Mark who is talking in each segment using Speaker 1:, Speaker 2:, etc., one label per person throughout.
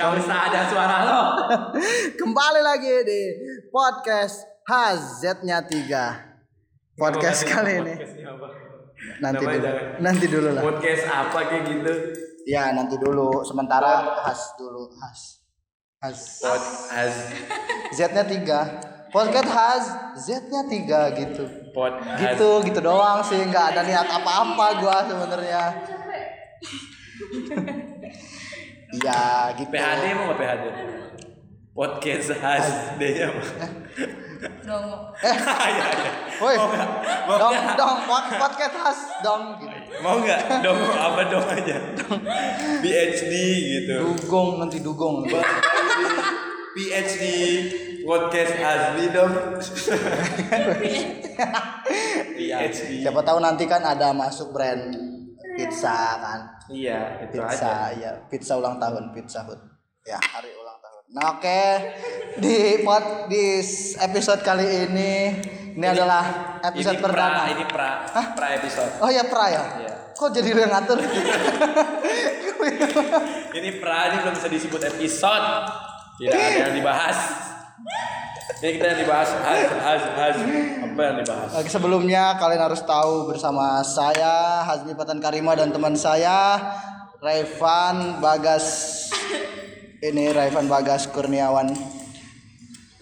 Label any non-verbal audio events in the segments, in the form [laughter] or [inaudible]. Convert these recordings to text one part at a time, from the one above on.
Speaker 1: Gak usah ada suara lo. [laughs]
Speaker 2: Kembali lagi di podcast HZ-nya 3 Podcast kali ini.
Speaker 1: Podcastnya apa?
Speaker 2: Nanti
Speaker 1: Namanya
Speaker 2: dulu.
Speaker 1: jangan.
Speaker 2: Nanti dulu lah.
Speaker 1: Podcast apa kayak gitu?
Speaker 2: Ya nanti dulu. Sementara Has dulu. Has Has
Speaker 1: Pod as
Speaker 2: Z-nya 3 Podcast Has Z-nya 3 gitu.
Speaker 1: Pod as
Speaker 2: Gitu gitu doang sih. Nggak ada niat apa-apa gua sebenarnya [laughs] Iya gitu
Speaker 1: PHD mau nggak PHD? Podcast as D-nya apa?
Speaker 3: Dongo.
Speaker 1: Iya iya.
Speaker 2: Woi Dong dong pod- Podcast Has dong gitu.
Speaker 1: Mau nggak? Dong apa dong aja? PhD gitu.
Speaker 2: Dugong nanti dugong
Speaker 1: PhD podcast Azmi dong. [laughs] PhD.
Speaker 2: Siapa tahu nanti kan ada masuk brand pizza kan.
Speaker 1: Iya, itu aja.
Speaker 2: Pizza, ya pizza ulang tahun, pizza hut. Ya, hari ulang tahun. Nah, oke. Di pod di episode kali ini ini, adalah episode
Speaker 1: ini
Speaker 2: perdana.
Speaker 1: Pra, ini pra, pra episode.
Speaker 2: Oh ya, pra ya?
Speaker 1: Iya.
Speaker 2: Kok jadi lu yang ngatur? [laughs] [laughs]
Speaker 1: Ini pra ini belum bisa disebut episode. Tidak ada yang dibahas. Ini kita yang dibahas has has has apa yang dibahas?
Speaker 2: Oke, sebelumnya kalian harus tahu bersama saya Hazmi Patan Karima dan teman saya Raivan Bagas ini Raivan Bagas Kurniawan.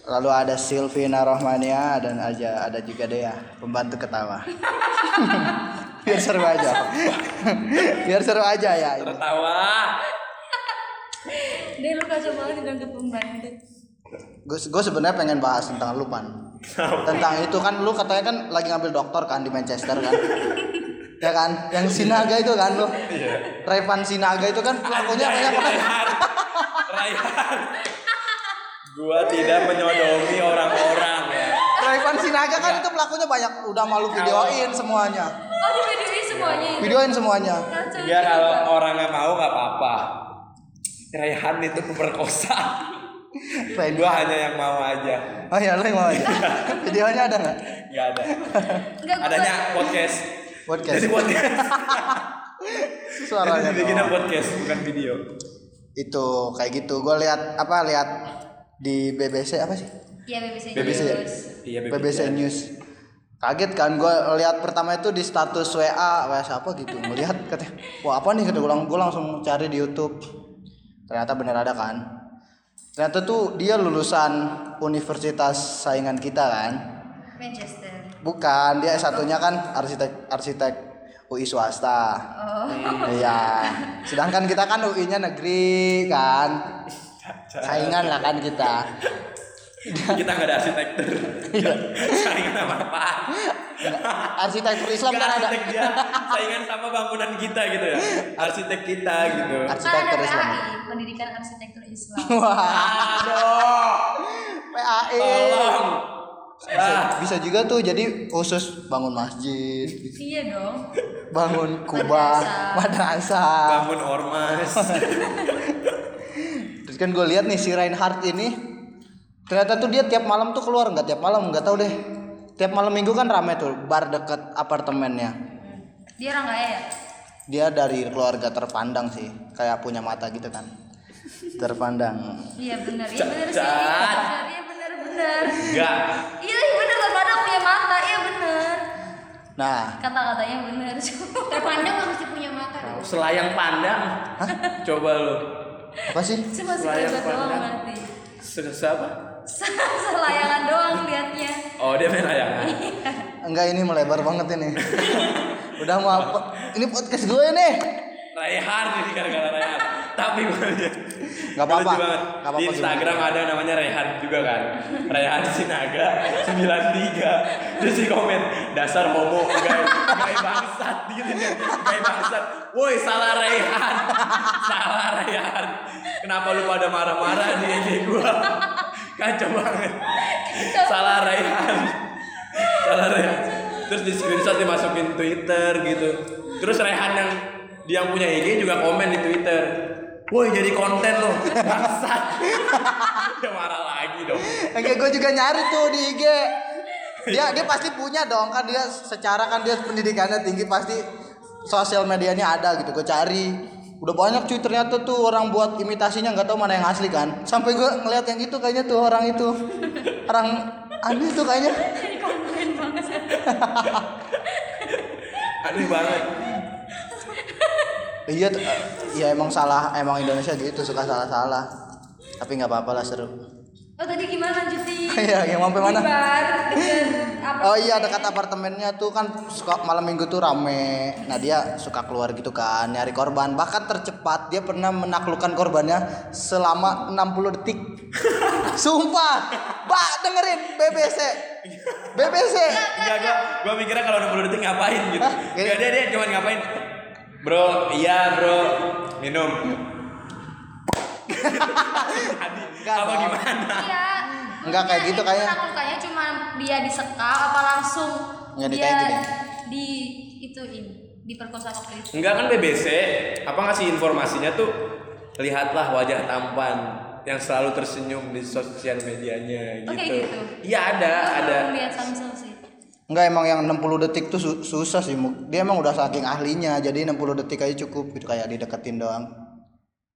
Speaker 2: Lalu ada Silvina Rohmania dan aja ada juga Dea pembantu ketawa. [laughs] Biar seru aja. Biar seru aja ya.
Speaker 1: Tertawa.
Speaker 3: Deh lu kacau banget dengan pembantu.
Speaker 2: Gue gue sebenarnya pengen bahas tentang lu pan. Tentang itu kan lu katanya kan lagi ngambil doktor kan di Manchester kan. [laughs] ya kan? Yang Sinaga itu kan lu.
Speaker 1: Iya.
Speaker 2: Raivan Sinaga itu kan pelakunya banyak banget.
Speaker 1: Raihan. Gua tidak menyodomi orang-orang ya.
Speaker 2: Raivan Sinaga kan itu pelakunya banyak udah malu videoin semuanya.
Speaker 3: Oh di videoin semuanya itu.
Speaker 2: Videoin semuanya.
Speaker 1: Ya kalau orangnya mau nggak apa-apa. Raihan itu pemerkosa. Gua hanya yang mau aja.
Speaker 2: Oh iya, lu yang mau aja. [laughs] Videonya ada nggak?
Speaker 1: Nggak ada.
Speaker 3: Enggak
Speaker 1: Adanya podcast.
Speaker 2: Podcast.
Speaker 1: Jadi podcast. [laughs]
Speaker 2: Suaranya
Speaker 1: Jadi bikinnya
Speaker 2: doang.
Speaker 1: podcast bukan video.
Speaker 2: Itu kayak gitu. Gue lihat apa lihat di BBC apa sih?
Speaker 3: Iya BBC,
Speaker 2: BBC.
Speaker 3: News.
Speaker 1: Iya
Speaker 2: BBC News. Kaget kan gue lihat pertama itu di status WA, WA siapa gitu. Melihat katanya, wah apa nih kata gue langsung cari di YouTube. Ternyata bener ada kan. Ternyata tuh dia lulusan universitas saingan kita kan.
Speaker 3: Manchester.
Speaker 2: Bukan, dia S1-nya kan arsitek arsitek UI swasta.
Speaker 3: Oh.
Speaker 2: Iya. Sedangkan kita kan UI-nya negeri kan. Saingan lah kan kita.
Speaker 1: Kita nggak ada arsitektur.
Speaker 2: Iya.
Speaker 1: Saingan sama apa?
Speaker 2: Arsitektur Islam
Speaker 1: Nggak
Speaker 2: kan ada.
Speaker 1: arsitek dia. Saingan sama bangunan kita gitu ya. Arsitek kita gitu.
Speaker 2: Arsitektur Islam.
Speaker 3: Pendidikan Arsitektur Islam. [laughs]
Speaker 2: Wah,
Speaker 1: Aduh.
Speaker 2: PAI.
Speaker 1: Tolong.
Speaker 2: Bisa,
Speaker 1: Ah.
Speaker 2: bisa juga tuh jadi khusus bangun masjid,
Speaker 3: iya dong.
Speaker 2: bangun [laughs] kubah, madrasah.
Speaker 1: Bangun ormas.
Speaker 2: Terus kan gue lihat nih si Reinhardt ini ternyata tuh dia tiap malam tuh keluar nggak tiap malam nggak tahu deh. Tiap malam minggu kan rame tuh bar deket apartemennya.
Speaker 3: Dia orang kaya ya?
Speaker 2: Dia dari keluarga terpandang sih, kayak punya mata gitu kan. Terpandang.
Speaker 3: Iya benar, iya benar sih. Iya benar, iya benar benar.
Speaker 1: Enggak.
Speaker 3: Iya iya benar terpandang punya mata, iya benar.
Speaker 2: Nah,
Speaker 3: Kata-katanya benar. [laughs]
Speaker 4: Terpandang nggak mesti punya mata dong.
Speaker 1: Selayang pandang. Coba lu.
Speaker 2: apa sih?
Speaker 3: Cuma
Speaker 1: Selayang pandang.
Speaker 3: berarti.
Speaker 1: Se- Siapa?
Speaker 3: Selayangan doang liatnya.
Speaker 1: Oh dia main layangan.
Speaker 2: Enggak ini melebar banget ini. [laughs] Udah mau apa? Ini podcast gue nih.
Speaker 1: Raihan ini gara-gara Raihan. Tapi gue.
Speaker 2: Nggak apa-apa. Apa-apa
Speaker 1: Di Instagram ada namanya Raihan juga kan. Raihan Sinaga 93. Terus di komen dasar homo gay, gay bangsat gitu kan. Gay bangsat. Woi salah Raihan. salah Raihan. Kenapa lu pada marah-marah di IG gua? Kacau banget. salah Raihan. Salah Raihan. Terus di screenshot dimasukin Twitter gitu. Terus Raihan yang dia yang punya IG juga komen di Twitter. Woi jadi konten lo, bangsat. dia [laughs] marah lagi dong.
Speaker 2: Oke, gue juga nyari tuh di IG. Dia dia pasti punya dong kan dia secara kan dia pendidikannya tinggi pasti sosial medianya ada gitu. Gue cari udah banyak cuy ternyata tuh orang buat imitasinya nggak tahu mana yang asli kan sampai gue ngeliat yang itu kayaknya tuh orang itu orang aneh tuh kayaknya [laughs]
Speaker 1: Aneh banget.
Speaker 2: iya eh, ya emang salah emang Indonesia gitu suka salah-salah tapi nggak apa-apa lah seru
Speaker 3: Oh tadi gimana lanjutin? [laughs]
Speaker 2: Iya, yang sampai mana?
Speaker 3: Bar?
Speaker 2: Oh iya dekat apartemennya tuh kan suka malam minggu tuh rame. Nah dia suka keluar gitu kan nyari korban. Bahkan tercepat dia pernah menaklukkan korbannya selama 60 detik. [laughs] Sumpah. Mbak dengerin BBC. BBC.
Speaker 1: Enggak, gua, gua mikirnya kalau 60 detik ngapain gitu. Enggak dia dia cuma ngapain. Bro, iya bro, minum.
Speaker 2: Enggak
Speaker 1: Apa
Speaker 2: dong.
Speaker 1: gimana?
Speaker 3: Iya.
Speaker 2: Enggak kayak gitu kayaknya.
Speaker 3: Lukanya cuma dia disekal apa langsung
Speaker 2: Enggak, dia kayak gini.
Speaker 3: di ituin diperkosa waktu itu.
Speaker 1: Enggak kan BBC, apa ngasih informasinya tuh lihatlah wajah tampan yang selalu tersenyum di sosial medianya
Speaker 3: Oh,
Speaker 1: gitu.
Speaker 3: kayak gitu?
Speaker 1: Iya ada, ada.
Speaker 3: belum lihat Samsung sih.
Speaker 2: Enggak emang yang 60 detik tuh su- susah sih. Dia emang udah saking ahlinya. Jadi 60 detik aja cukup gitu kayak dideketin doang.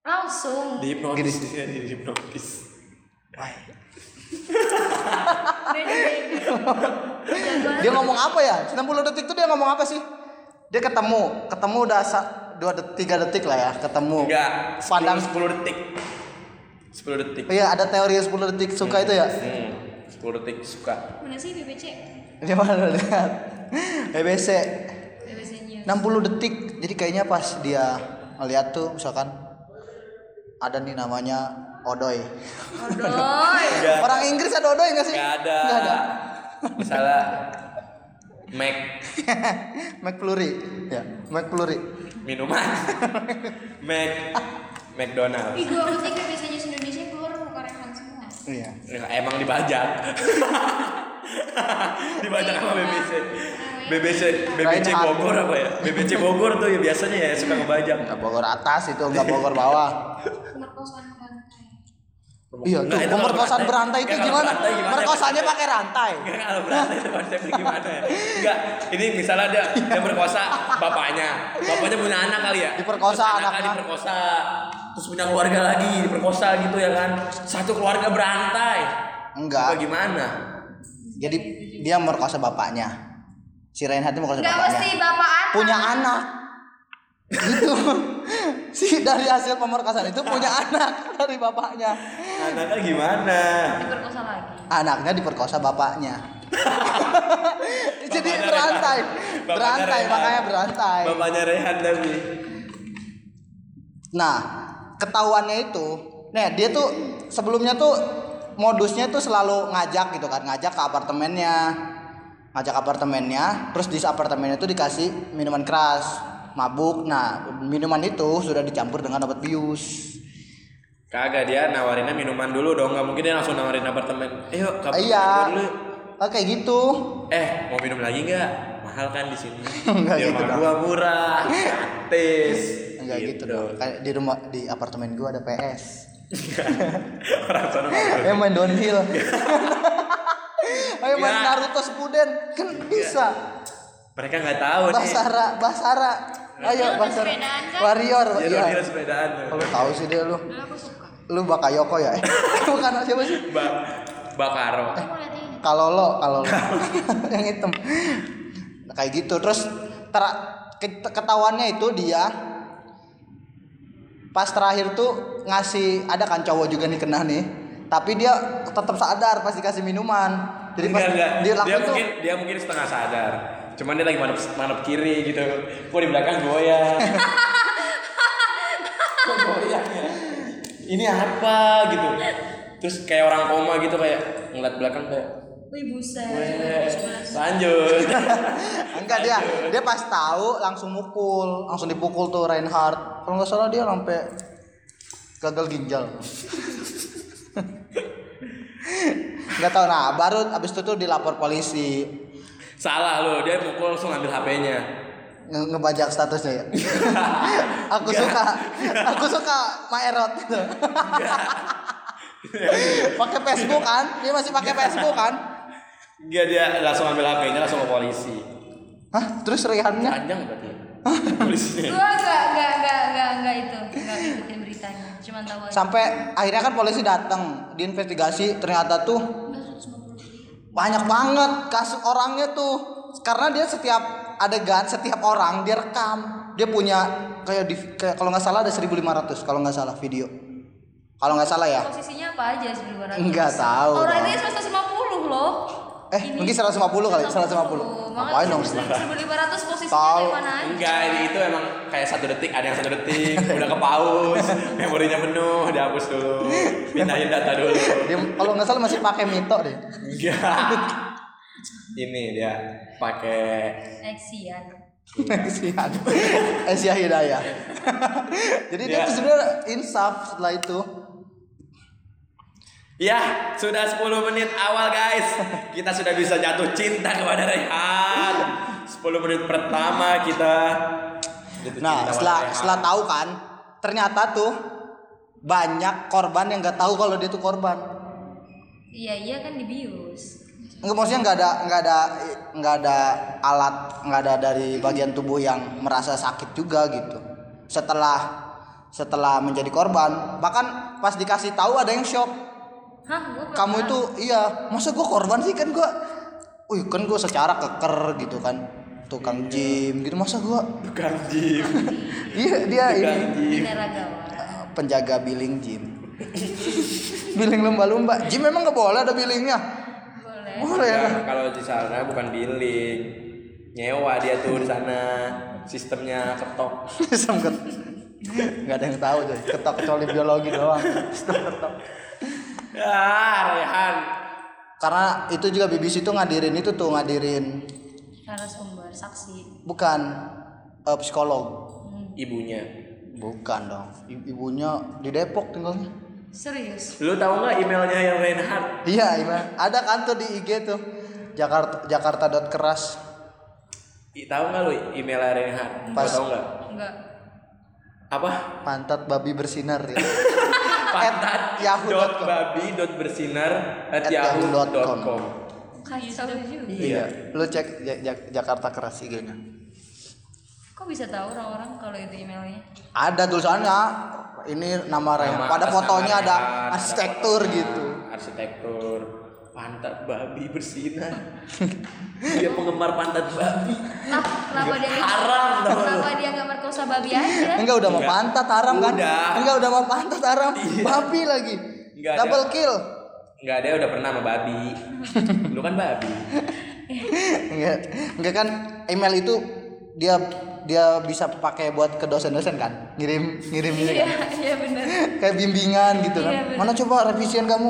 Speaker 3: Langsung.
Speaker 1: Di hipnotis, ya, di hipnotis. [laughs]
Speaker 2: Dia ngomong apa ya? 60 detik tuh dia ngomong apa sih? Dia ketemu, ketemu udah sa- dua detik, tiga detik lah ya, ketemu.
Speaker 1: Enggak,
Speaker 2: Pandang
Speaker 1: 10, 10 detik. 10 detik.
Speaker 2: Iya, ada teori 10 detik suka itu ya.
Speaker 1: Hmm, 10 detik suka.
Speaker 3: Mana sih BBC?
Speaker 2: Di mana lihat? BBC
Speaker 3: BBC News.
Speaker 2: 60 detik. Jadi kayaknya pas dia ngeliat tuh misalkan ada nih namanya Odoy.
Speaker 3: Odoy. [laughs]
Speaker 2: Orang Inggris ada Odoy nggak sih?
Speaker 1: Enggak ada.
Speaker 2: Nggak ada.
Speaker 1: Misalnya Mac [laughs]
Speaker 2: McFlurry. Ya, McFlurry.
Speaker 1: minuman. [laughs] Mac McDonald.
Speaker 4: Ih, gua ketika biasanya Indonesia keluar muka Rehan semua.
Speaker 2: Iya.
Speaker 1: Ya, emang dibajak. dibajak sama BBC. BBC BBC. Bogor apa ya? BBC Bogor tuh ya biasanya ya suka ngebajak.
Speaker 2: Enggak Bogor atas itu, enggak Bogor bawah.
Speaker 4: Pemerkosaan rantai.
Speaker 2: Iya, tuh
Speaker 1: Enggak, itu kalau
Speaker 2: pemerkosaan berantai itu
Speaker 1: Enggak,
Speaker 2: gimana?
Speaker 1: berantai gimana?
Speaker 2: Merkosanya pakai rantai.
Speaker 1: Enggak kalau berarti itu konsepnya gimana ya? Enggak, ini misalnya dia dia perkosa bapaknya. Bapaknya punya anak kali ya?
Speaker 2: Diperkosa
Speaker 1: Terus anaknya diperkosa. Terus punya keluarga lagi diperkosa gitu ya kan. Satu keluarga berantai.
Speaker 2: Enggak.
Speaker 1: Apa gimana?
Speaker 2: Jadi dia merkosa bapaknya. Si Reinhardt itu merkosa
Speaker 3: Enggak
Speaker 2: bapaknya.
Speaker 3: mesti bapak anak.
Speaker 2: Punya anak. Gitu. [laughs] si dari hasil pemerkosaan itu punya [laughs] anak dari bapaknya.
Speaker 1: Anaknya gimana?
Speaker 3: diperkosa lagi.
Speaker 2: Anaknya diperkosa bapaknya. [laughs] Jadi
Speaker 1: Bapaknya
Speaker 2: berantai.
Speaker 1: Bapaknya
Speaker 2: Berantai
Speaker 1: Rehan.
Speaker 2: makanya berantai.
Speaker 1: Bapaknya Rehan tapi.
Speaker 2: Nah, ketahuannya itu, nah dia tuh sebelumnya tuh modusnya tuh selalu ngajak gitu kan, ngajak ke apartemennya, ngajak apartemennya, terus di apartemennya itu dikasih minuman keras, mabuk. Nah, minuman itu sudah dicampur dengan obat bius.
Speaker 1: Kagak dia nawarinnya minuman dulu dong, nggak mungkin dia langsung nawarin apartemen. Ke apartemen
Speaker 2: iya,
Speaker 1: dulu.
Speaker 2: Ah, kayak gitu.
Speaker 1: Eh, mau minum lagi nggak? Mahal kan di sini. [laughs]
Speaker 2: Nggak
Speaker 1: di
Speaker 2: gitu
Speaker 1: rumah gua murah, gratis.
Speaker 2: Enggak gitu, dong. Kayak di rumah di apartemen gua ada PS. [laughs]
Speaker 1: Orang sana nggak [laughs]
Speaker 2: Ayo main downhill. Ayo main
Speaker 1: Ya.
Speaker 2: Naruto Sepuden. Kan bisa.
Speaker 1: Mereka nggak tahu nih.
Speaker 2: Basara, Basara. Ayo
Speaker 4: sepedaan kan?
Speaker 2: Warrior. Iya.
Speaker 1: dia sepedaan.
Speaker 2: Kalau tahu sih dia lu.
Speaker 4: Dulu aku suka.
Speaker 2: Lu Bakayoko ya? [laughs] Bukan siapa sih?
Speaker 1: Ba Bakaro.
Speaker 4: Ini.
Speaker 2: Kalau lo, kalau lo. [laughs] yang hitam. Nah, kayak gitu. Terus ter- ke- ketahuannya itu dia pas terakhir tuh ngasih ada kan cowok juga nih kena nih tapi dia tetap sadar pas dikasih minuman jadi pas
Speaker 1: Enggak, enggak.
Speaker 2: dia
Speaker 1: Dia,
Speaker 2: tuh
Speaker 1: mungkin dia mungkin setengah sadar. Cuman dia lagi manap manap kiri gitu. Kok di belakang goyang. [laughs] Kok goyang ya? Ini apa gitu. Terus kayak orang koma gitu kayak ngeliat belakang kayak
Speaker 3: Wih buset.
Speaker 1: "Weh, lanjut. [laughs]
Speaker 2: enggak dia dia pas tahu langsung mukul langsung dipukul tuh Reinhardt kalau nggak salah dia sampai gagal ginjal [laughs] nggak tahu nah baru abis itu tuh dilapor polisi
Speaker 1: Salah lo, dia mukul langsung ambil HP-nya.
Speaker 2: nge- ngebajak statusnya ya [laughs] aku suka aku suka Maerot gitu [laughs] pakai Facebook kan dia masih pakai Facebook kan
Speaker 1: Enggak dia langsung ambil HP-nya langsung ke polisi.
Speaker 2: Hah terus Rehannya
Speaker 1: Panjang berarti. [laughs] Polisinya.
Speaker 3: Gua enggak enggak enggak enggak enggak itu. Cuman tahu aja.
Speaker 2: Sampai akhirnya kan polisi datang, diinvestigasi ternyata tuh banyak banget kasus orangnya tuh. Karena dia setiap adegan setiap orang dia rekam. Dia punya kayak di kayak kalau nggak salah ada 1500 kalau nggak salah video. Kalau nggak salah ya.
Speaker 3: Posisinya apa aja sebelum
Speaker 2: Nggak tahu
Speaker 3: Orang
Speaker 2: dong.
Speaker 3: ini 150 loh.
Speaker 2: Eh mungkin 150 kali 150 ngapain dong
Speaker 3: 1500 posisinya dari mana aja?
Speaker 1: Enggak, ini itu emang kayak satu detik, ada yang satu detik, udah ke pause, [laughs] memorinya penuh, dihapus dulu, pindahin data dulu.
Speaker 2: dia kalau nggak salah masih pakai mito deh
Speaker 1: Enggak. Ini dia pakai
Speaker 3: Exian.
Speaker 2: Kesian. Asia [laughs] Hidayah. Jadi dia
Speaker 1: Ya.
Speaker 2: tuh sebenarnya insaf setelah itu.
Speaker 1: Ya, sudah 10 menit awal guys. Kita sudah bisa jatuh cinta kepada Rehan. 10 menit pertama kita jatuh
Speaker 2: Nah,
Speaker 1: cinta
Speaker 2: setelah
Speaker 1: Rehan.
Speaker 2: setelah tahu kan, ternyata tuh banyak korban yang nggak tahu kalau dia tuh korban.
Speaker 3: Iya iya kan dibius.
Speaker 2: Enggak maksudnya nggak ada nggak ada nggak ada alat nggak ada dari bagian tubuh yang merasa sakit juga gitu. Setelah setelah menjadi korban, bahkan pas dikasih tahu ada yang shock.
Speaker 3: Hah, gua
Speaker 2: Kamu itu iya, masa gua korban sih kan gua Wih kan gue secara keker gitu kan tukang gym gitu masa gua
Speaker 1: Bukan Jim. [laughs]
Speaker 2: iya dia
Speaker 1: Bukan
Speaker 2: ini.
Speaker 3: Binaragawan.
Speaker 2: penjaga billing gym billing lumba-lumba gym memang nggak boleh ada billingnya
Speaker 3: Boleh.
Speaker 2: boleh ya
Speaker 1: Ya, kalau di sana bukan billing. Nyewa dia tuh di sana. Sistemnya ketok. [laughs]
Speaker 2: sempet nggak ada yang tahu tuh ketok kecuali biologi doang Sistem ketok.
Speaker 1: Ya, Rehan.
Speaker 2: karena itu juga BBC tuh ngadirin itu tuh ngadirin
Speaker 3: Narasumber, saksi.
Speaker 2: bukan eh, psikolog
Speaker 1: Ibunya.
Speaker 2: bukan dong I- ibunya di Depok tinggalnya
Speaker 3: Serius.
Speaker 1: Lu tahu nggak emailnya yang Reinhardt?
Speaker 2: iya iya ada kan tuh di IG tuh Jakarta Jakarta dot keras
Speaker 1: I- Tahu nggak lu emailnya Reinhardt? Gua
Speaker 2: Pas.
Speaker 1: tahu nggak?
Speaker 3: Enggak.
Speaker 1: Apa?
Speaker 2: pantat babi bersinar ya [laughs]
Speaker 1: Pantat
Speaker 2: yahoo.com.
Speaker 1: dot babi dot bersinar at
Speaker 2: yahoo.com.
Speaker 1: com.
Speaker 3: Kasih tahu juga.
Speaker 2: iya lu cek Ja- Ja- Jakarta keras IG-nya
Speaker 3: Kok bisa tahu orang-orang kalau itu emailnya?
Speaker 2: ada tulisannya ini nama Rehan
Speaker 1: Nama
Speaker 2: pada fotonya ada arsitektur
Speaker 1: fotonya,
Speaker 2: gitu
Speaker 1: Arsitektur pantat babi bersinar. dia penggemar pantat babi.
Speaker 3: Nah, kenapa dia nggak-
Speaker 1: Haram tau.
Speaker 3: Kenapa dia nggak merkosa babi aja?
Speaker 2: enggak udah mau pantat haram kan
Speaker 1: Udah.
Speaker 2: enggak udah mau pantat haram
Speaker 1: Iya.
Speaker 2: babi lagi
Speaker 1: Enggak,
Speaker 2: double kill
Speaker 1: Enggak, dia udah pernah sama babi. Lu kan babi.
Speaker 2: enggak enggak kan email itu dia dia bisa pakai buat ke dosen-dosen kan ngirim ngirim
Speaker 3: Iya,
Speaker 2: kan
Speaker 3: iya benar.
Speaker 2: kayak bimbingan gitu kan
Speaker 3: Iya, bener.
Speaker 2: mana coba revisian kamu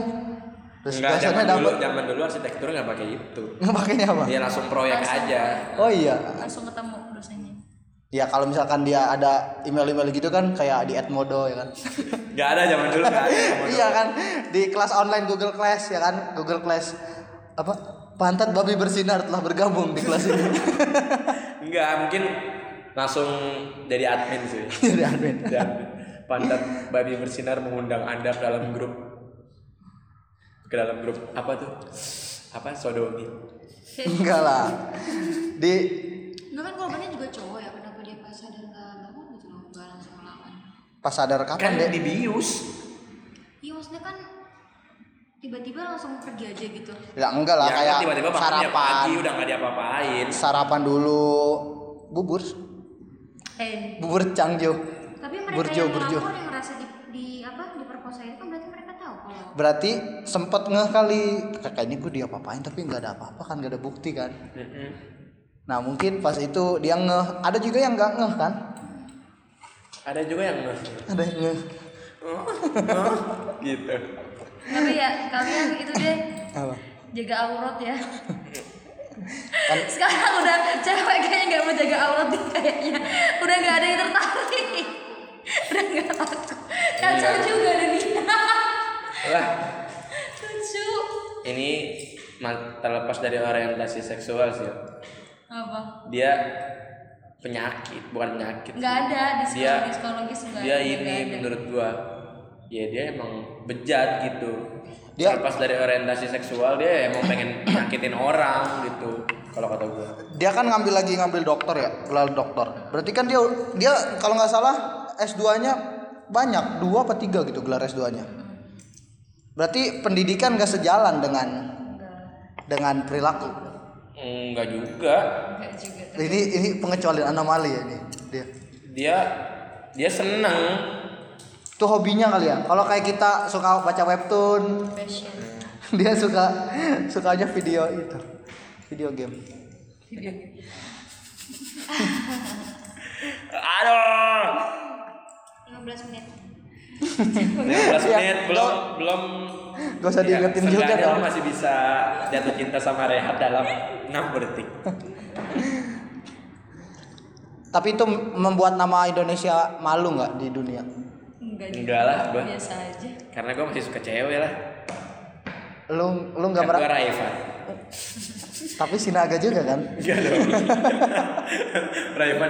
Speaker 2: terus
Speaker 1: Enggak,
Speaker 2: dosennya
Speaker 1: zaman dulu,
Speaker 2: dapat
Speaker 1: zaman dulu arsitektur nggak pakai itu.
Speaker 2: pakainya [laughs] apa
Speaker 1: Dia langsung proyek aja.
Speaker 2: oh iya
Speaker 3: Langsung ketemu dosennya.
Speaker 2: ya kalau misalkan dia ada email-email gitu kan kayak di Edmodo ya kan [laughs]
Speaker 1: Enggak ada zaman dulu enggak ada.
Speaker 2: iya
Speaker 1: dulu.
Speaker 2: kan di kelas online Google Class ya kan Google Class apa pantat babi bersinar telah bergabung di kelas ini [laughs]
Speaker 1: Enggak, mungkin langsung jadi admin sih.
Speaker 2: jadi admin
Speaker 1: admin. Pantat babi bersinar mengundang Anda ke dalam grup ke dalam grup apa tuh? Apa sodomi?
Speaker 2: enggak lah di
Speaker 4: Nah kan korbannya juga cowok ya, kenapa dia pas sadar nggak bangun gitu loh, nggak langsung melawan.
Speaker 2: pas sadar
Speaker 1: Kan
Speaker 2: kapan deh
Speaker 1: dibius.
Speaker 4: Iya maksudnya kan tiba-tiba langsung pergi aja gitu.
Speaker 2: ya enggak lah
Speaker 1: Ya,
Speaker 2: kayak
Speaker 1: tiba-tiba
Speaker 2: sarapan
Speaker 1: pagi udah nggak diapa-apain.
Speaker 2: sarapan dulu bubur
Speaker 3: Eh,
Speaker 2: bubur cangjo
Speaker 4: Tapi mereka
Speaker 2: Burjo,
Speaker 4: yang
Speaker 2: burjo.
Speaker 4: melapor yang ngerasa di, di apa diperkosa itu kan berarti mereka tahu kalau
Speaker 2: berarti sempet ngeh kali kayaknya gue dia apa-apain tapi nggak ada apa-apa kan nggak ada bukti kan nah mungkin pas itu dia ngeh ada juga yang nggak ngeh kan
Speaker 1: Ada juga yang nge-
Speaker 2: ada yang ngeh [laughs]
Speaker 1: gitu.
Speaker 3: tapi ya kalian itu deh
Speaker 2: apa
Speaker 3: jaga aurat ya.
Speaker 2: kan [laughs]
Speaker 3: Sekarang udah cewek kayaknya nggak mau jaga aurat deh kayaknya. Udah nggak ada yang tertarik. [laughs] Udah nggak laku. Kacau
Speaker 1: Iya.
Speaker 3: juga dunia.
Speaker 1: Lah,
Speaker 3: Lucu.
Speaker 1: ini terlepas dari orientasi seksual sih.
Speaker 3: Apa?
Speaker 1: Dia penyakit, bukan penyakit.
Speaker 3: Nggak ada di
Speaker 1: Dia-
Speaker 3: psikologis
Speaker 1: dia ini
Speaker 3: ada.
Speaker 1: menurut gua ya dia emang bejat gitu
Speaker 2: Dia-
Speaker 1: terlepas dari orientasi seksual dia emang pengen nyakitin orang gitu kalau kata gua
Speaker 2: dia kan ngambil lagi ngambil dokter ya gelar dokter berarti kan dia dia kalau nggak salah S2 nya banyak dua apa tiga gitu gelar S2 nya berarti pendidikan gak sejalan dengan dengan perilaku
Speaker 1: Enggak juga.
Speaker 3: Enggak juga.
Speaker 2: ini ini pengecualian anomali ya ini dia
Speaker 1: Dia dia seneng.
Speaker 2: itu hobinya kali ya kalau kayak kita suka baca webtoon
Speaker 3: Passion. [laughs]
Speaker 2: dia suka sukanya video itu video game
Speaker 3: Video game.
Speaker 1: Aduh.
Speaker 4: 15 menit.
Speaker 1: 15
Speaker 2: Iya,
Speaker 1: menit belum belum
Speaker 2: gak usah diingetin juga dong
Speaker 1: masih bisa jatuh cinta sama Rehat dalam 6 detik.
Speaker 2: tapi itu membuat nama Indonesia malu nggak di dunia
Speaker 3: Enggak.
Speaker 1: Enggak lah, gua.
Speaker 3: Biasa aja.
Speaker 1: Karena gue masih suka cewek lah.
Speaker 2: lu lu nggak
Speaker 1: Kan gue
Speaker 2: merasa
Speaker 1: Raifa. [laughs]
Speaker 2: tapi Sinaga juga kan
Speaker 1: Enggak dong. [laughs]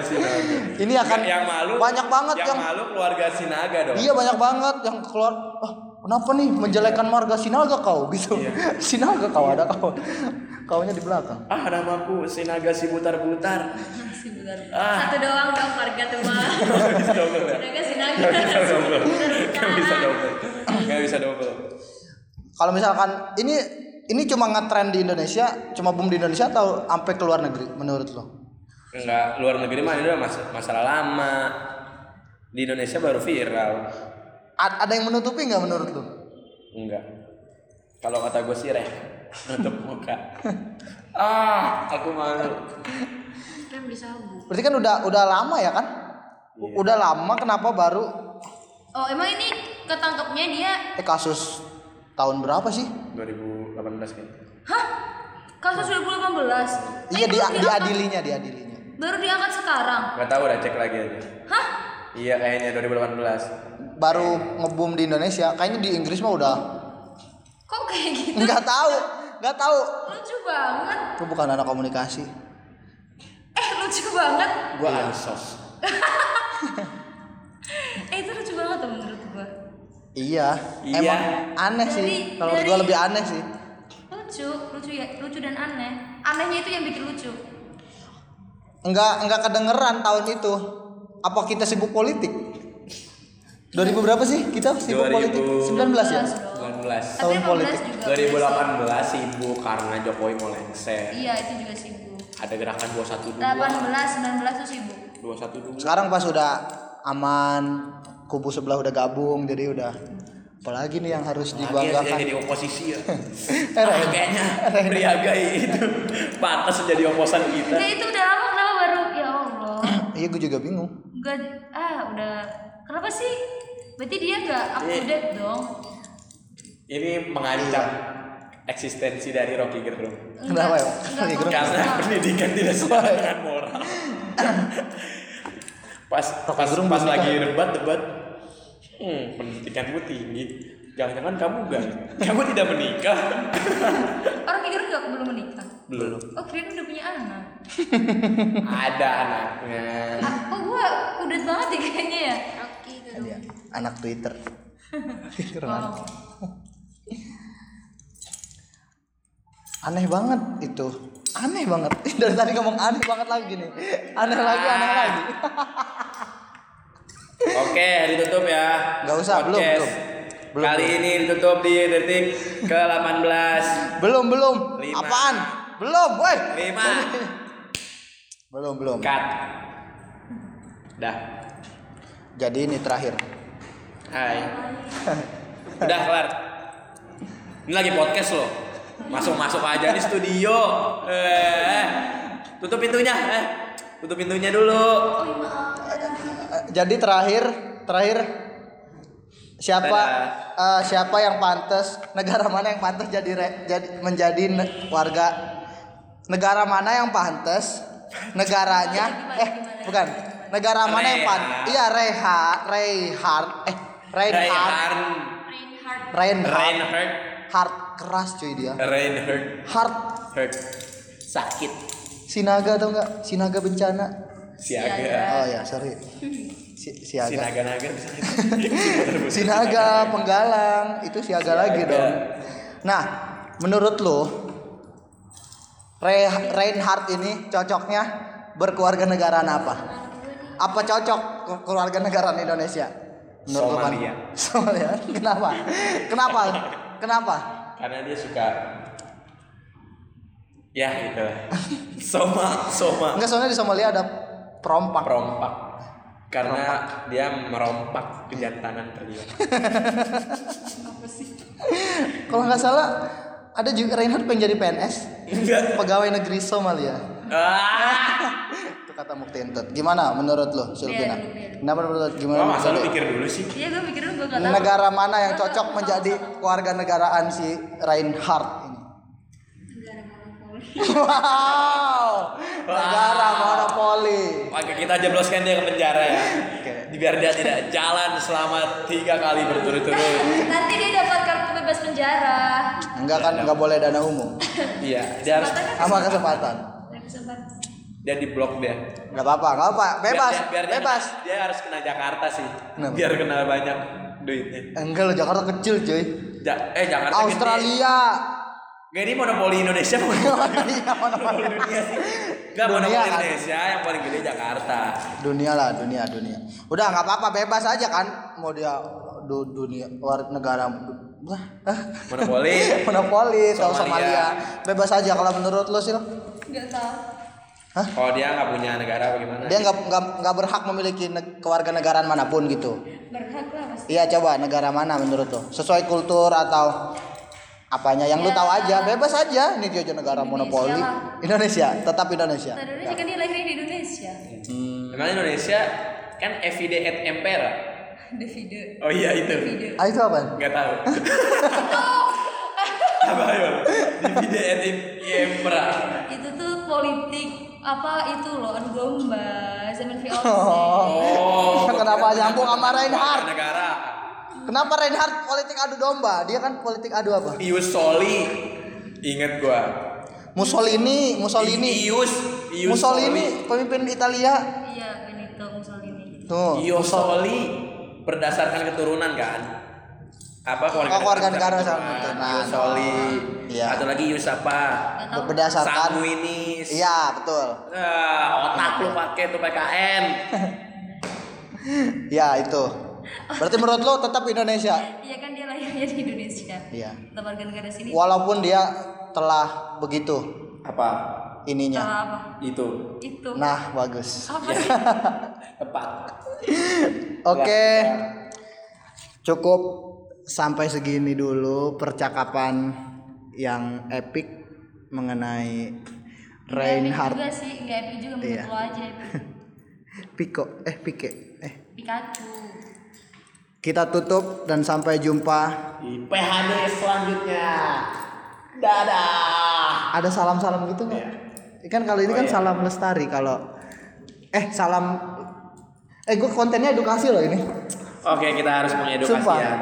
Speaker 1: Sinaga.
Speaker 2: Ini akan
Speaker 1: yang malu
Speaker 2: banyak banget
Speaker 1: yang,
Speaker 2: yang-
Speaker 1: malu keluarga Sinaga dong.
Speaker 2: Iya banyak banget yang keluar. Oh, kenapa nih menjelekan marga Sinaga kau [laughs] gitu?
Speaker 1: Iya.
Speaker 2: Sinaga kau ada kau. Kaunya di belakang.
Speaker 1: Ah namaku Sinaga si butar-butar.
Speaker 3: Masih [laughs] benar.
Speaker 1: Ah.
Speaker 3: Satu doang dong warga tua.
Speaker 1: Gak bisa double ya.
Speaker 3: Sinaga.
Speaker 1: Gak bisa double. Gak bisa double. Gak bisa double.
Speaker 2: Kalau misalkan ini ini cuma ngetrend di Indonesia, cuma boom di Indonesia atau sampai ke luar negeri menurut lo?
Speaker 1: Enggak, luar negeri mah ini udah mas- masalah lama. Di Indonesia baru viral.
Speaker 2: A- ada yang menutupi nggak menurut lo?
Speaker 1: Enggak. Kalau kata gue sih reh, [laughs] nutup muka. ah, aku malu.
Speaker 4: Kan beli sabu.
Speaker 2: Berarti kan udah udah lama ya kan? U- Udah lama kenapa baru
Speaker 3: Oh emang ini ketangkepnya dia
Speaker 2: eh kasus tahun berapa sih?
Speaker 1: 2018 kan.
Speaker 3: Hah? Kasus 2018?
Speaker 2: Iya di
Speaker 3: diangkat-
Speaker 2: diadilinya diadilinya.
Speaker 3: Baru diangkat sekarang?
Speaker 1: Gak tahu udah cek lagi aja.
Speaker 3: Hah?
Speaker 1: Iya kayaknya 2018.
Speaker 2: Baru ngebum di Indonesia. Kayaknya di Inggris mah udah
Speaker 3: Kok kayak gitu?
Speaker 2: nggak tahu, nggak tahu.
Speaker 3: Lucu banget.
Speaker 2: Aku bukan anak komunikasi.
Speaker 3: Eh lucu banget.
Speaker 1: Gua ansos. [laughs]
Speaker 3: Eh itu lucu banget tuh menurut gua.
Speaker 2: Iya,
Speaker 1: Iya.
Speaker 2: emang aneh sih. Kalau gua lebih aneh sih.
Speaker 3: Lucu, lucu ya, lucu dan aneh. Anehnya itu yang bikin lucu.
Speaker 2: Enggak enggak kedengeran tahun itu. Apa kita sibuk politik? 2000 berapa sih kita sibuk
Speaker 1: 2000.
Speaker 2: politik? 19 ya?
Speaker 1: 19.
Speaker 3: Tapi
Speaker 2: Tahun
Speaker 3: 18
Speaker 2: politik.
Speaker 3: juga.
Speaker 1: 2018 sibuk karena Jokowi mau lengser.
Speaker 3: Iya itu juga sibuk.
Speaker 1: Ada gerakan 212.
Speaker 3: 18, 19 tuh sibuk.
Speaker 1: 212.
Speaker 2: Sekarang pas udah aman, kubu sebelah udah gabung, jadi udah apalagi nih yang harus
Speaker 1: Lagi ya
Speaker 2: dibanggakan.
Speaker 1: jadi oposisi ya. [laughs]
Speaker 2: Eh,
Speaker 1: ah, kayaknya Priagai itu pantas jadi oposan kita.
Speaker 3: Ya itu udah lama kenapa baru? Ya Allah. [clears throat]
Speaker 2: Iya, gue juga bingung.
Speaker 3: Enggak ah udah kenapa sih? Berarti dia gak up to
Speaker 1: Iya.
Speaker 3: date dong.
Speaker 1: Ini mengancam eksistensi dari Rocky Gerung.
Speaker 2: Kenapa ya? Rocky. Gerung?
Speaker 1: Karena pendidikan tidak [laughs] sesuai dengan moral. [clears throat] pas pas,
Speaker 2: Gerung
Speaker 1: pas
Speaker 2: belum
Speaker 1: lagi debat debat, hmm, pendidikanmu tinggi. Jangan-jangan kamu gak, kamu tidak menikah. [laughs]
Speaker 3: Orang pikir gak belum menikah.
Speaker 1: Belum.
Speaker 3: Oh kirain udah punya anak. [laughs]
Speaker 1: Ada anaknya.
Speaker 3: Ah, oh gua udah banget ya kayaknya ya.
Speaker 4: Rocky Gerung.
Speaker 2: Dia, anak Twitter. [laughs] Twitter anak.
Speaker 3: Oh.
Speaker 2: Aneh banget itu. Aneh banget. Dari tadi ngomong aneh banget lagi nih. Aneh lagi, aneh lagi.
Speaker 1: Oke, ditutup ya.
Speaker 2: Nggak usah, belum,
Speaker 1: Podcast.
Speaker 2: belum. Belum,
Speaker 1: Kali
Speaker 2: belum.
Speaker 1: ini ditutup di detik ke-18.
Speaker 2: Belum, belum.
Speaker 1: Lima.
Speaker 2: Apaan? Belum, woi.
Speaker 1: 5. [laughs]
Speaker 2: Belum, belum.
Speaker 1: Cut. Dah.
Speaker 2: Jadi ini terakhir.
Speaker 1: Hai. Udah kelar. Ini lagi podcast loh. Masuk-masuk aja di studio. Eh, tutup pintunya. Eh, tutup pintunya dulu.
Speaker 2: Eh, Jadi terakhir, terakhir. Siapa eh, siapa yang pantas? Negara mana yang pantas jadi re- jadi menjadi ne- warga? Negara mana yang pantas? Negaranya eh bukan. Negara mana yang pantas iya Reha Reinhard eh Reinhard
Speaker 1: Reinhard.
Speaker 2: Hard keras cuy dia.
Speaker 1: Reinhard.
Speaker 2: hard
Speaker 1: Hurt. Sakit.
Speaker 2: Sinaga atau enggak Sinaga bencana
Speaker 1: Siaga.
Speaker 2: oh ya sorry si, siaga
Speaker 1: Sinaga-naga. [laughs]
Speaker 2: Sinaga, penggalang, itu siaga lagi dong. Nah, menurut lo Re- Reinhardt ini cocoknya berkeluarga negaraan apa? Apa cocok ke- keluarga negaraan Indonesia? Menurut lo?
Speaker 1: Somalia.
Speaker 2: Somalia. [laughs] Kenapa? Kenapa? Kenapa?
Speaker 1: Karena dia suka ya gitu. Soma, soma.
Speaker 2: Enggak soalnya di Somalia ada perompak.
Speaker 1: Merompak. Karena dia merompak kejantanan pria.
Speaker 2: Kalau nggak salah ada juga Reinhard pengen jadi PNS,
Speaker 1: Enggak.
Speaker 2: pegawai negeri Somalia.
Speaker 1: Ah.
Speaker 2: Itu kata Muktintut. Gimana menurut lo, Silvina?
Speaker 3: Biar dulu, biar
Speaker 2: Kenapa menurut gimana?
Speaker 1: Gua masa
Speaker 2: lo?
Speaker 1: pikir dulu sih.
Speaker 3: Iya gue pikir dulu gue gak tahu.
Speaker 2: Negara mana yang cocok menjadi keluarga negaraan si Reinhard ini?
Speaker 3: Negara monopoli.
Speaker 2: Wow, negara monopoli.
Speaker 1: Maka kita jebloskan dia ke penjara ya.
Speaker 2: Oke.
Speaker 1: Biar dia tidak jalan selama tiga kali berturut-turut.
Speaker 3: Nanti dia dapat kartu bebas penjara.
Speaker 2: Enggak kan enggak boleh dana umum.
Speaker 1: Iya, dia harus
Speaker 3: kan
Speaker 2: Sama kesempatan.
Speaker 1: Dia di blok dia.
Speaker 2: Enggak apa-apa, enggak apa, bebas,
Speaker 1: Biar, biar dia-
Speaker 2: bebas.
Speaker 1: Dia, harus kena Jakarta sih.
Speaker 2: Kenapa?
Speaker 1: Biar kena banyak duitnya.
Speaker 2: Enggak lo Jakarta kecil, cuy.
Speaker 1: Ja- eh Jakarta gede. Gak ini monopoli Indonesia [laughs] monopoli
Speaker 2: Iya, monopoli.
Speaker 1: dunia sih. Gak
Speaker 2: Dunia
Speaker 1: monopoli
Speaker 2: kan.
Speaker 1: Indonesia yang paling gede Jakarta.
Speaker 2: dunia lah dunia dunia udah nggak apa-apa bebas aja kan mau dia du, dunia luar negara ah,
Speaker 1: Monopoli. [laughs]
Speaker 2: monopoli atau
Speaker 1: Somalia.
Speaker 2: Somalia bebas aja kalau menurut lo sih
Speaker 3: Gak tahu.
Speaker 1: Kalau dia nggak punya negara bagaimana?
Speaker 2: dia nggak nggak nggak berhak memiliki ne- kewarganegaraan mana pun gitu
Speaker 3: Berhak lah pasti.
Speaker 2: iya coba negara mana menurut lo sesuai kultur atau apanya yang lu
Speaker 3: Ya.
Speaker 2: tahu aja bebas aja ini negara
Speaker 3: Indonesia
Speaker 2: monopoli
Speaker 3: lah.
Speaker 2: Indonesia tetap Indonesia
Speaker 3: Nah, Indonesia kan dia lahir di Indonesia.
Speaker 2: Hmm.
Speaker 1: Memang Indonesia kan evide et impera.
Speaker 3: Davide.
Speaker 1: Oh iya itu.
Speaker 2: Ah itu apa
Speaker 1: Nggak tahu. [laughs] Apa ayo? Divide et impera.
Speaker 3: Itu tuh politik apa itu loh adu domba zaman VOC.
Speaker 1: Oh. [laughs]
Speaker 2: Kenapa nyambung sama Reinhard?
Speaker 1: Negara.
Speaker 2: Kenapa Reinhard politik adu domba dia kan politik adu apa
Speaker 1: Ius Soli. Ingat gua.
Speaker 2: Mussolini, Mussolini.
Speaker 1: Ius. Ius
Speaker 2: Mussolini pemimpin Italia.
Speaker 3: Iya Benito Mussolini.
Speaker 2: Tuh.
Speaker 1: Ius Soli berdasarkan keturunan kan? Apa keluarga,
Speaker 2: Oh, keluarga negara sama keturunan.
Speaker 1: Ius Soli.
Speaker 2: Iya.
Speaker 1: Atau lagi Ius apa?
Speaker 2: Berdasarkan
Speaker 1: Sanguinis.
Speaker 2: Iya, betul.
Speaker 1: Ah, otak lu pakai tuh PKN. [laughs]
Speaker 2: Ya, itu. Berarti menurut lo tetap Indonesia. [laughs]
Speaker 3: Iya kan dia lahirnya di Indonesia.
Speaker 2: Iya.
Speaker 3: Tetap warga negara sini.
Speaker 2: Walaupun dia telah begitu
Speaker 1: Apa?
Speaker 2: ininya.
Speaker 3: Salah apa?
Speaker 1: Itu.
Speaker 3: Itu.
Speaker 2: Nah, bagus.
Speaker 3: Apa
Speaker 1: Ya.
Speaker 3: sih? [laughs]
Speaker 1: Tepat. [laughs]
Speaker 2: Oke. Cukup sampai segini dulu percakapan yang epic mengenai
Speaker 3: Nggak epic juga sih, nggak epic juga menurut
Speaker 2: Iya.
Speaker 3: lo aja epic.
Speaker 2: Pico eh Pike eh
Speaker 3: Pikachu.
Speaker 2: Kita tutup dan sampai jumpa
Speaker 1: Di PHD selanjutnya. Dadah.
Speaker 2: ada salam-salam gitu nggak? Kan kalau ini
Speaker 1: Oh,
Speaker 2: kan
Speaker 1: iya.
Speaker 2: salam lestari kalau eh salam eh gue kontennya edukasi loh ini.
Speaker 1: Oke, kita harus mengedukasi
Speaker 2: Sumpah.
Speaker 1: ya.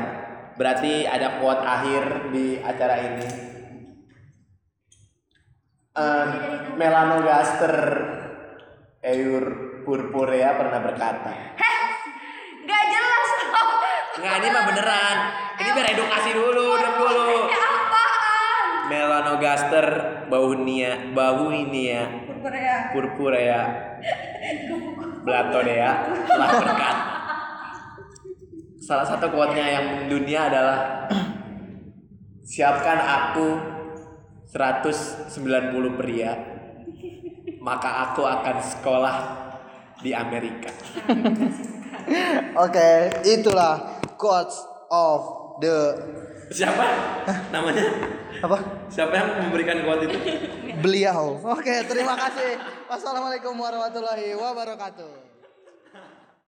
Speaker 1: Berarti ada quote akhir di acara ini. Eh, Melanogaster Eur purpurea pernah berkata.
Speaker 3: Gak jelas dong.
Speaker 1: Nggak, ini mah beneran. Ini biar edukasi dulu, diem dulu.
Speaker 3: Ya apaan?
Speaker 1: Melanogaster baunia, bauinia
Speaker 3: Korea.
Speaker 1: purpurea Blatodea telah berkata. Salah satu quote-nya yang dunia adalah siapkan aku 190 pria maka aku akan sekolah di Amerika.
Speaker 2: Oke, itulah quotes of the
Speaker 1: Siapa namanya?
Speaker 2: apa?
Speaker 1: Siapa yang memberikan quote itu?
Speaker 2: Beliau. Oke, terima kasih. Wassalamualaikum warahmatullahi wabarakatuh.